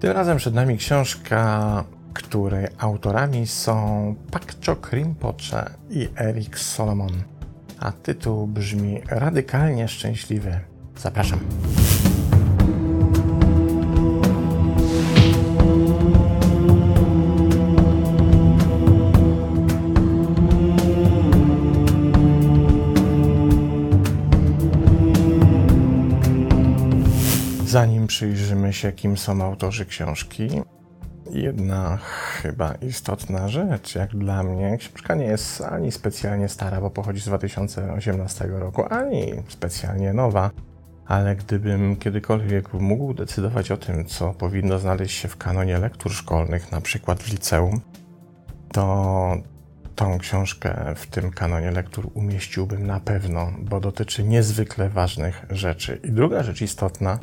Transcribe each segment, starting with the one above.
Tym razem przed nami książka, której autorami są Pakchok Rinpoche i Eric Solomon, a tytuł brzmi Radykalnie Szczęśliwy. Zapraszam. Zanim przyjrzymy się, kim są autorzy książki, jedna chyba istotna rzecz, jak dla mnie. Książka nie jest ani specjalnie stara, bo pochodzi z 2018 roku, ani specjalnie nowa, ale gdybym kiedykolwiek mógł decydować o tym, co powinno znaleźć się w kanonie lektur szkolnych, na przykład w liceum, to tą książkę w tym kanonie lektur umieściłbym na pewno, bo dotyczy niezwykle ważnych rzeczy. I druga rzecz istotna,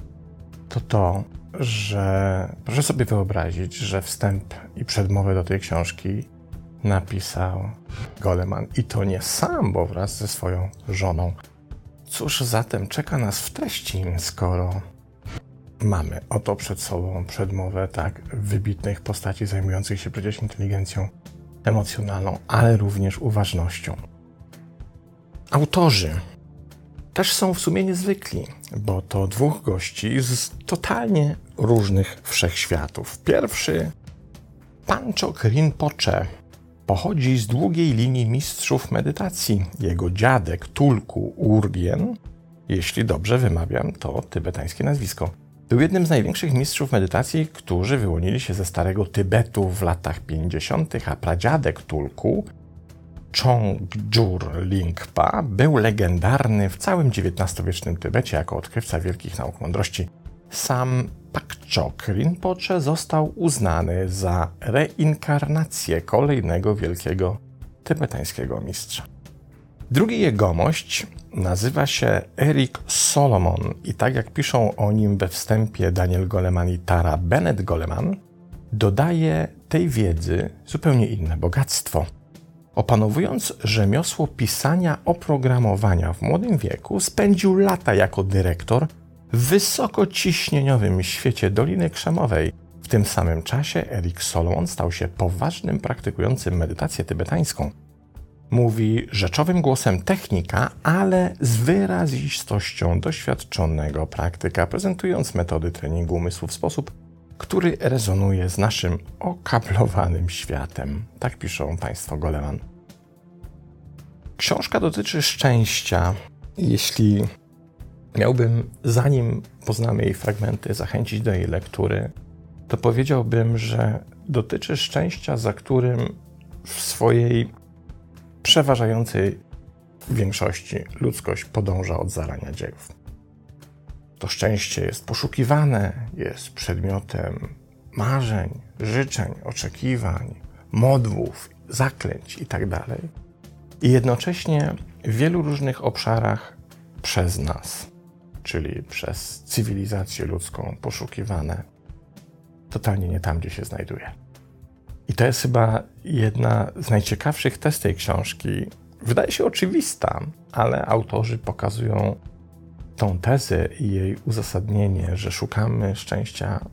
to to, że proszę sobie wyobrazić, że wstęp i przedmowę do tej książki napisał Goleman i to nie sam, bo wraz ze swoją żoną. Cóż zatem czeka nas w treści, skoro mamy oto przed sobą przedmowę tak wybitnych postaci zajmujących się przecież inteligencją emocjonalną, ale również uważnością. Autorzy też są w sumie niezwykli, bo to dwóch gości z totalnie różnych wszechświatów. Pierwszy, Panchok Rinpoche, pochodzi z długiej linii mistrzów medytacji. Jego dziadek Tulku Urgien, jeśli dobrze wymawiam to tybetańskie nazwisko, był jednym z największych mistrzów medytacji, którzy wyłonili się ze Starego Tybetu w latach 50., a pradziadek Tulku Chongjur Lingpa był legendarny w całym XIX-wiecznym Tybecie jako odkrywca wielkich nauk mądrości. Sam Pakchok Rinpoche został uznany za reinkarnację kolejnego wielkiego tybetańskiego mistrza. Drugi jegomość nazywa się Eric Solomon i tak jak piszą o nim we wstępie Daniel Goleman i Tara Bennett Goleman, dodaje tej wiedzy zupełnie inne bogactwo – Opanowując rzemiosło pisania oprogramowania w młodym wieku, spędził lata jako dyrektor w wysokociśnieniowym świecie Doliny Krzemowej. W tym samym czasie Erik Solomon stał się poważnym praktykującym medytację tybetańską. Mówi rzeczowym głosem technika, ale z wyrazistością doświadczonego praktyka, prezentując metody treningu umysłu w sposób, który rezonuje z naszym okablowanym światem. Tak piszą Państwo Goleman. Książka dotyczy szczęścia. Jeśli miałbym, zanim poznamy jej fragmenty, zachęcić do jej lektury, to powiedziałbym, że dotyczy szczęścia, za którym w swojej przeważającej większości ludzkość podąża od zarania dziejów. To szczęście jest poszukiwane, jest przedmiotem marzeń, życzeń, oczekiwań, modłów, zaklęć itd. Tak I jednocześnie w wielu różnych obszarach przez nas, czyli przez cywilizację ludzką, poszukiwane totalnie nie tam, gdzie się znajduje. I to jest chyba jedna z najciekawszych test tej książki. Wydaje się oczywista, ale autorzy pokazują tą tezę i jej uzasadnienie, że szukamy szczęścia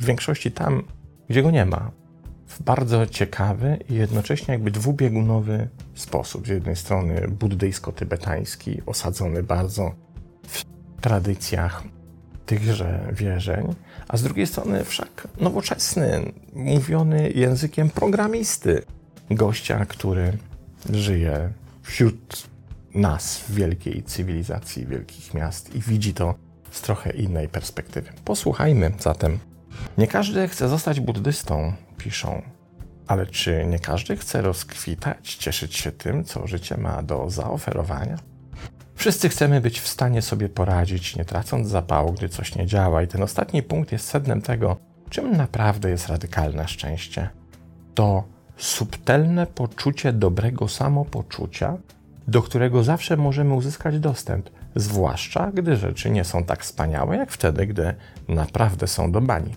w większości tam, gdzie go nie ma, w bardzo ciekawy i jednocześnie jakby dwubiegunowy sposób. Z jednej strony buddyjsko-tybetański, osadzony bardzo w tradycjach tychże wierzeń, a z drugiej strony wszak nowoczesny, mówiony językiem programisty, gościa, który żyje wśród nas wielkiej cywilizacji wielkich miast i widzi to z trochę innej perspektywy. Posłuchajmy zatem. Nie każdy chce zostać buddystą, piszą. Ale czy nie każdy chce rozkwitać, cieszyć się tym, co życie ma do zaoferowania? Wszyscy chcemy być w stanie sobie poradzić, nie tracąc zapału, gdy coś nie działa, i ten ostatni punkt jest sednem tego, czym naprawdę jest radykalne szczęście. To subtelne poczucie dobrego samopoczucia, do którego zawsze możemy uzyskać dostęp, zwłaszcza gdy rzeczy nie są tak wspaniałe, jak wtedy, gdy naprawdę są do bani.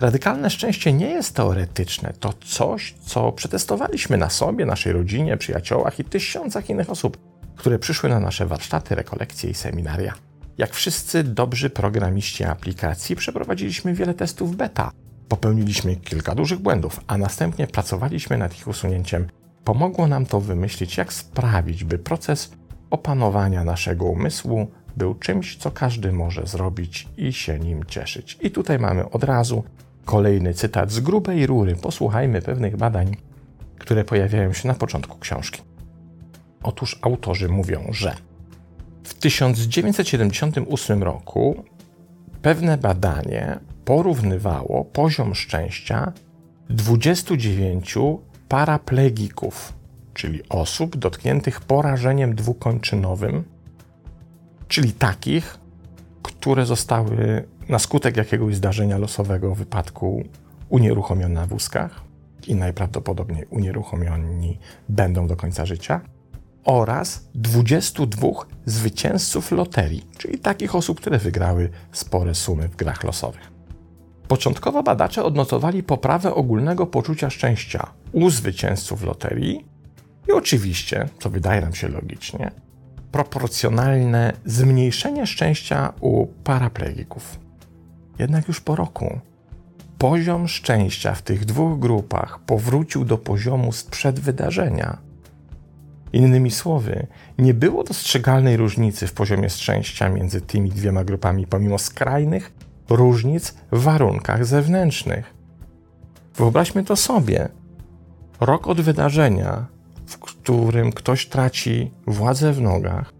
Radykalne szczęście nie jest teoretyczne, to coś, co przetestowaliśmy na sobie, naszej rodzinie, przyjaciołach i tysiącach innych osób, które przyszły na nasze warsztaty, rekolekcje i seminaria. Jak wszyscy dobrzy programiści aplikacji, przeprowadziliśmy wiele testów beta. Popełniliśmy kilka dużych błędów, a następnie pracowaliśmy nad ich usunięciem. Pomogło nam to wymyślić, jak sprawić, by proces opanowania naszego umysłu był czymś, co każdy może zrobić i się nim cieszyć. I tutaj mamy od razu kolejny cytat z grubej rury. Posłuchajmy pewnych badań, które pojawiają się na początku książki. Otóż autorzy mówią, że w 1978 roku pewne badanie porównywało poziom szczęścia 29 paraplegików, czyli osób dotkniętych porażeniem dwukończynowym, czyli takich, które zostały na skutek jakiegoś zdarzenia losowego, wypadku unieruchomione na wózkach i najprawdopodobniej unieruchomioni będą do końca życia, oraz 22 zwycięzców loterii, czyli takich osób, które wygrały spore sumy w grach losowych. Początkowo badacze odnotowali poprawę ogólnego poczucia szczęścia u zwycięzców loterii i oczywiście, co wydaje nam się logicznie, proporcjonalne zmniejszenie szczęścia u paraplegików. Jednak już po roku poziom szczęścia w tych dwóch grupach powrócił do poziomu sprzed wydarzenia. Innymi słowy, nie było dostrzegalnej różnicy w poziomie szczęścia między tymi dwiema grupami, pomimo skrajnych różnic w warunkach zewnętrznych. Wyobraźmy to sobie. Rok od wydarzenia, w którym ktoś traci władzę w nogach,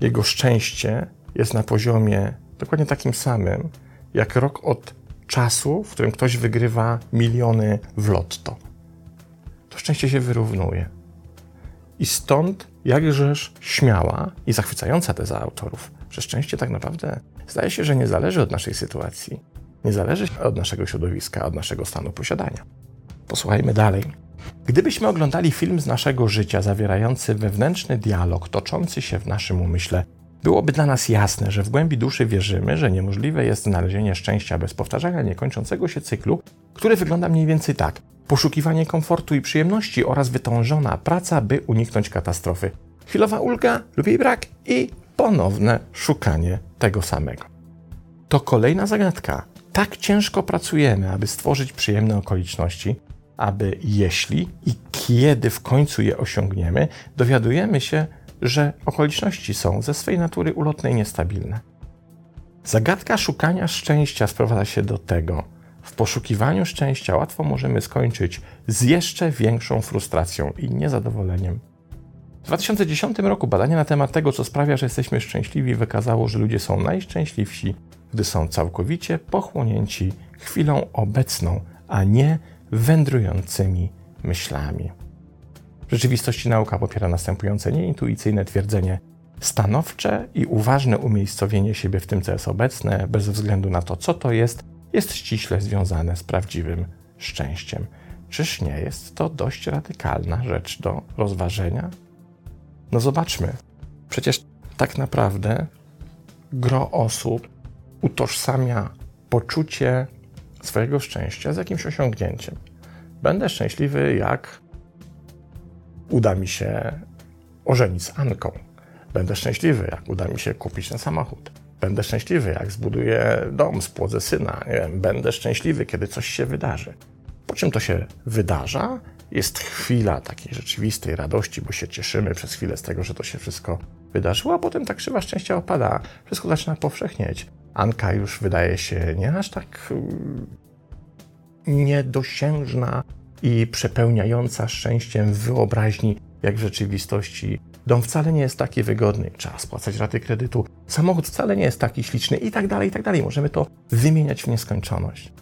jego szczęście jest na poziomie dokładnie takim samym, jak rok od czasu, w którym ktoś wygrywa miliony w lotto. To szczęście się wyrównuje. I stąd jakżeż śmiała i zachwycająca teza autorów, że szczęście tak naprawdę zdaje się, że nie zależy od naszej sytuacji, nie zależy od naszego środowiska, od naszego stanu posiadania. Posłuchajmy dalej. Gdybyśmy oglądali film z naszego życia zawierający wewnętrzny dialog toczący się w naszym umyśle, byłoby dla nas jasne, że w głębi duszy wierzymy, że niemożliwe jest znalezienie szczęścia bez powtarzania niekończącego się cyklu, który wygląda mniej więcej tak: poszukiwanie komfortu i przyjemności oraz wytężona praca, by uniknąć katastrofy. Chwilowa ulga lub jej brak i ponowne szukanie tego samego. To kolejna zagadka. Tak ciężko pracujemy, aby stworzyć przyjemne okoliczności, aby jeśli i kiedy w końcu je osiągniemy, dowiadujemy się, że okoliczności są ze swej natury ulotne i niestabilne. Zagadka szukania szczęścia sprowadza się do tego, w poszukiwaniu szczęścia łatwo możemy skończyć z jeszcze większą frustracją i niezadowoleniem. W 2010 roku badanie na temat tego, co sprawia, że jesteśmy szczęśliwi, wykazało, że ludzie są najszczęśliwsi, gdy są całkowicie pochłonięci chwilą obecną, a nie wędrującymi myślami. W rzeczywistości nauka popiera następujące nieintuicyjne twierdzenie: stanowcze i uważne umiejscowienie siebie w tym, co jest obecne, bez względu na to, co to jest, jest ściśle związane z prawdziwym szczęściem. Czyż nie jest to dość radykalna rzecz do rozważenia? No zobaczmy. Przecież tak naprawdę gro osób utożsamia poczucie swojego szczęścia z jakimś osiągnięciem. Będę szczęśliwy, jak uda mi się ożenić z Anką. Będę szczęśliwy, jak uda mi się kupić ten samochód. Będę szczęśliwy, jak zbuduję dom, spłodzę syna. Wiem, będę szczęśliwy, kiedy coś się wydarzy. Po czym to się wydarza? Jest chwila takiej rzeczywistej radości, bo się cieszymy przez chwilę z tego, że to się wszystko wydarzyło, a potem ta krzywa szczęścia opada. Wszystko zaczyna powszechnieć. Anka już wydaje się nie aż tak mm, niedosiężna i przepełniająca szczęściem wyobraźni, jak w rzeczywistości. Dom wcale nie jest taki wygodny, trzeba spłacać raty kredytu, samochód wcale nie jest taki śliczny i tak dalej, i tak dalej. Możemy to wymieniać w nieskończoność.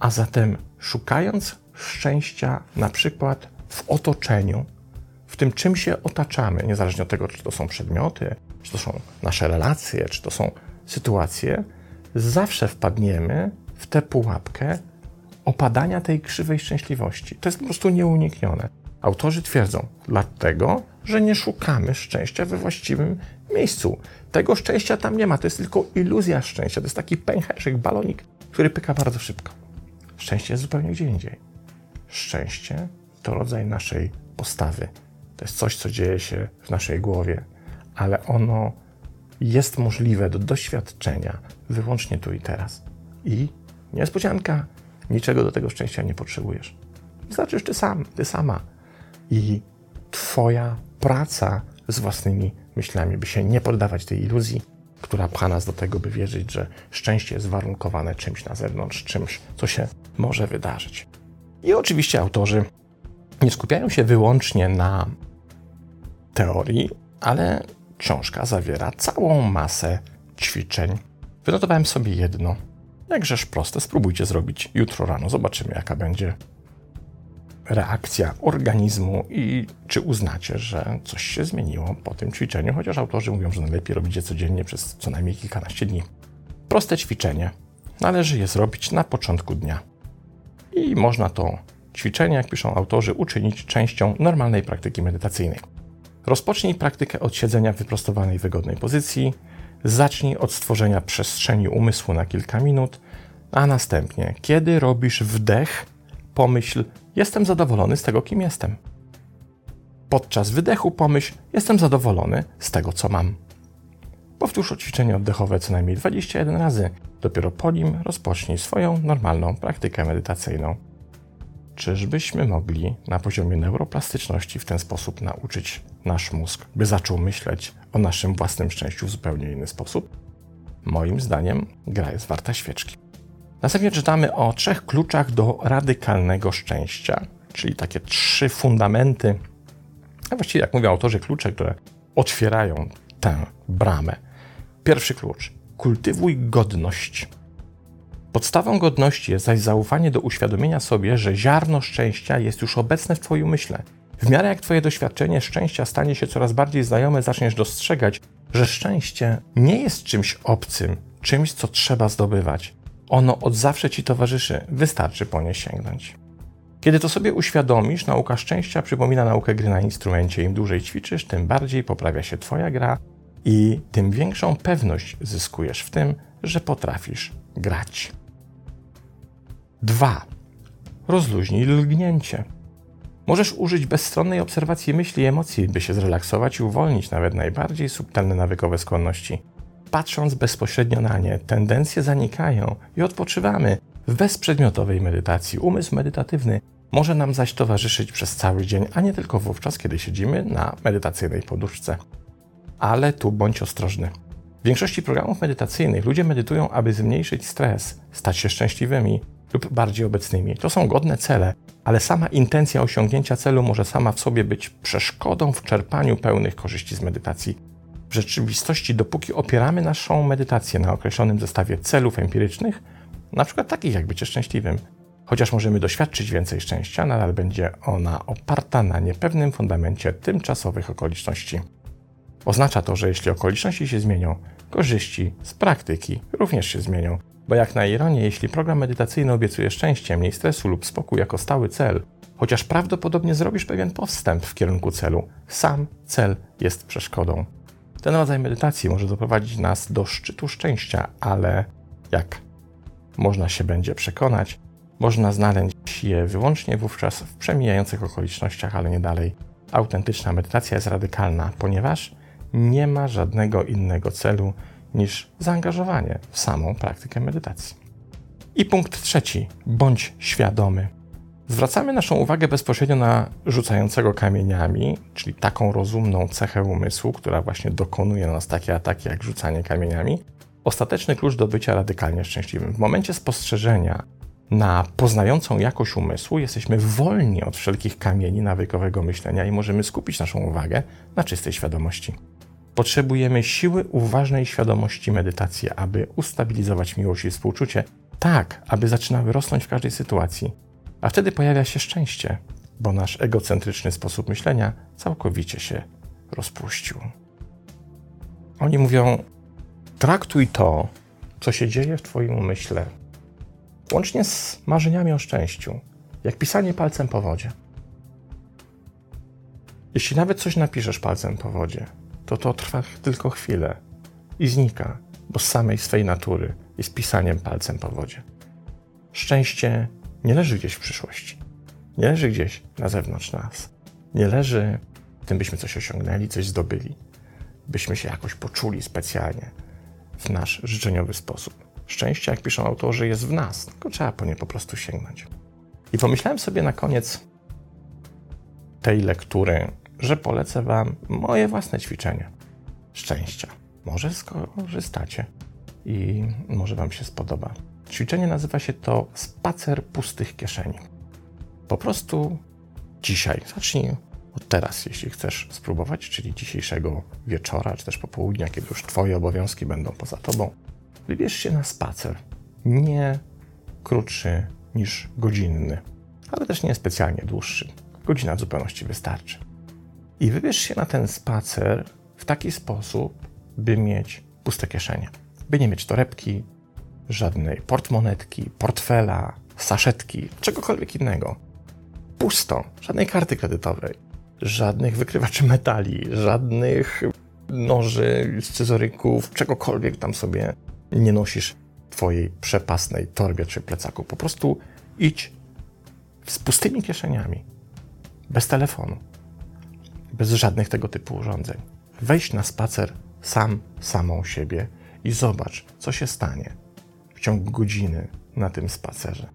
A zatem, szukając szczęścia na przykład w otoczeniu, w tym, czym się otaczamy, niezależnie od tego, czy to są przedmioty, czy to są nasze relacje, czy to są sytuacje, zawsze wpadniemy w tę pułapkę opadania tej krzywej szczęśliwości. To jest po prostu nieuniknione. Autorzy twierdzą, dlatego, że nie szukamy szczęścia we właściwym miejscu. Tego szczęścia tam nie ma, to jest tylko iluzja szczęścia. To jest taki pęcherzyk, balonik, który pyka bardzo szybko. Szczęście jest zupełnie gdzie indziej. Szczęście to rodzaj naszej postawy. To jest coś, co dzieje się w naszej głowie, ale ono jest możliwe do doświadczenia wyłącznie tu i teraz. I niespodzianka, niczego do tego szczęścia nie potrzebujesz. Wystarczysz ty sam, ty sama. I Twoja praca z własnymi myślami, by się nie poddawać tej iluzji, która pcha nas do tego, by wierzyć, że szczęście jest warunkowane czymś na zewnątrz, czymś, co się może wydarzyć. I oczywiście autorzy nie skupiają się wyłącznie na teorii, ale książka zawiera całą masę ćwiczeń. Wynotowałem sobie jedno. Jakżeż proste, spróbujcie zrobić jutro rano. Zobaczymy, jaka będzie reakcja organizmu i czy uznacie, że coś się zmieniło po tym ćwiczeniu, chociaż autorzy mówią, że najlepiej robić je codziennie przez co najmniej kilkanaście dni. Proste ćwiczenie. Należy je zrobić na początku dnia. I można to ćwiczenie, jak piszą autorzy, uczynić częścią normalnej praktyki medytacyjnej. Rozpocznij praktykę od siedzenia w wyprostowanej, wygodnej pozycji. Zacznij od stworzenia przestrzeni umysłu na kilka minut, a następnie, kiedy robisz wdech, pomyśl: Jestem zadowolony z tego, kim jestem. Podczas wydechu pomyśl: Jestem zadowolony z tego, co mam. Powtórz ćwiczenie oddechowe co najmniej 21 razy. Dopiero po nim rozpocznij swoją normalną praktykę medytacyjną. Czyżbyśmy mogli na poziomie neuroplastyczności w ten sposób nauczyć nasz mózg, by zaczął myśleć o naszym własnym szczęściu w zupełnie inny sposób? Moim zdaniem gra jest warta świeczki. Następnie czytamy o trzech kluczach do radykalnego szczęścia, czyli takie trzy fundamenty, a właściwie jak mówią autorzy, klucze, które otwierają tę bramę. Pierwszy klucz: kultywuj godność. Podstawą godności jest zaś zaufanie do uświadomienia sobie, że ziarno szczęścia jest już obecne w Twoim umyśle. W miarę jak Twoje doświadczenie szczęścia stanie się coraz bardziej znajome, zaczniesz dostrzegać, że szczęście nie jest czymś obcym, czymś, co trzeba zdobywać. Ono od zawsze Ci towarzyszy, wystarczy po nie sięgnąć. Kiedy to sobie uświadomisz, nauka szczęścia przypomina naukę gry na instrumencie. Im dłużej ćwiczysz, tym bardziej poprawia się Twoja gra i tym większą pewność zyskujesz w tym, że potrafisz grać. 2. Rozluźnij lgnięcie. Możesz użyć bezstronnej obserwacji myśli i emocji, by się zrelaksować i uwolnić nawet najbardziej subtelne nawykowe skłonności. Patrząc bezpośrednio na nie, tendencje zanikają i odpoczywamy w bezprzedmiotowej medytacji. Umysł medytatywny może nam zaś towarzyszyć przez cały dzień, a nie tylko wówczas, kiedy siedzimy na medytacyjnej poduszce. Ale tu bądź ostrożny. W większości programów medytacyjnych ludzie medytują, aby zmniejszyć stres, stać się szczęśliwymi, lub bardziej obecnymi. To są godne cele, ale sama intencja osiągnięcia celu może sama w sobie być przeszkodą w czerpaniu pełnych korzyści z medytacji. W rzeczywistości, dopóki opieramy naszą medytację na określonym zestawie celów empirycznych, na przykład takich jak bycie szczęśliwym, chociaż możemy doświadczyć więcej szczęścia, nadal będzie ona oparta na niepewnym fundamencie tymczasowych okoliczności. Oznacza to, że jeśli okoliczności się zmienią, korzyści z praktyki również się zmienią, bo jak na ironię, jeśli program medytacyjny obiecuje szczęście, mniej stresu lub spokój jako stały cel, chociaż prawdopodobnie zrobisz pewien postęp w kierunku celu, sam cel jest przeszkodą. Ten rodzaj medytacji może doprowadzić nas do szczytu szczęścia, ale jak można się będzie przekonać, można znaleźć je wyłącznie wówczas w przemijających okolicznościach, ale nie dalej. Autentyczna medytacja jest radykalna, ponieważ nie ma żadnego innego celu niż zaangażowanie w samą praktykę medytacji. I punkt trzeci: bądź świadomy. Zwracamy naszą uwagę bezpośrednio na rzucającego kamieniami, czyli taką rozumną cechę umysłu, która właśnie dokonuje na nas takie ataki jak rzucanie kamieniami. Ostateczny klucz do bycia radykalnie szczęśliwym. W momencie spostrzeżenia na poznającą jakość umysłu jesteśmy wolni od wszelkich kamieni nawykowego myślenia i możemy skupić naszą uwagę na czystej świadomości. Potrzebujemy siły uważnej świadomości medytacji, aby ustabilizować miłość i współczucie, tak, aby zaczynały rosnąć w każdej sytuacji. A wtedy pojawia się szczęście, bo nasz egocentryczny sposób myślenia całkowicie się rozpuścił. Oni mówią: traktuj to, co się dzieje w Twoim umyśle, łącznie z marzeniami o szczęściu, jak pisanie palcem po wodzie. Jeśli nawet coś napiszesz palcem po wodzie, to to trwa tylko chwilę i znika, bo z samej swej natury jest pisaniem palcem po wodzie. Szczęście nie leży gdzieś w przyszłości, nie leży gdzieś na zewnątrz nas, nie leży w tym, byśmy coś osiągnęli, coś zdobyli. byśmy się jakoś poczuli specjalnie w nasz życzeniowy sposób. Szczęście, jak piszą autorzy, jest w nas, tylko trzeba po nie po prostu sięgnąć. I pomyślałem sobie na koniec tej lektury, że polecę Wam moje własne ćwiczenie szczęścia. Może skorzystacie i może Wam się spodoba. Ćwiczenie nazywa się to spacer pustych kieszeni. Po prostu dzisiaj, zacznij od teraz, jeśli chcesz spróbować, czyli dzisiejszego wieczora, czy też popołudnia, kiedy już Twoje obowiązki będą poza Tobą, wybierz się na spacer. Nie krótszy niż godzinny, ale też nie specjalnie dłuższy. Godzina w zupełności wystarczy. I wybierz się na ten spacer w taki sposób, by mieć puste kieszenie. By nie mieć torebki, żadnej portmonetki, portfela, saszetki, czegokolwiek innego. Pusto, żadnej karty kredytowej, żadnych wykrywaczy metali, żadnych noży, scyzoryków, czegokolwiek tam sobie nie nosisz w twojej przepasnej torbie czy plecaku. Po prostu idź z pustymi kieszeniami, bez telefonu, bez żadnych tego typu urządzeń. Wejdź na spacer sam, samą siebie i zobacz, co się stanie w ciągu godziny na tym spacerze.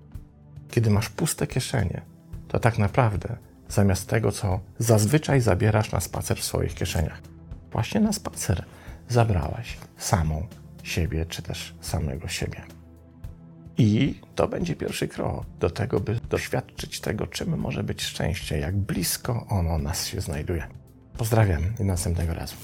Kiedy masz puste kieszenie, to tak naprawdę zamiast tego, co zazwyczaj zabierasz na spacer w swoich kieszeniach, właśnie na spacer zabrałaś samą siebie, czy też samego siebie. I to będzie pierwszy krok do tego, by doświadczyć tego, czym może być szczęście, jak blisko ono nas się znajduje. Pozdrawiam i następnego razu.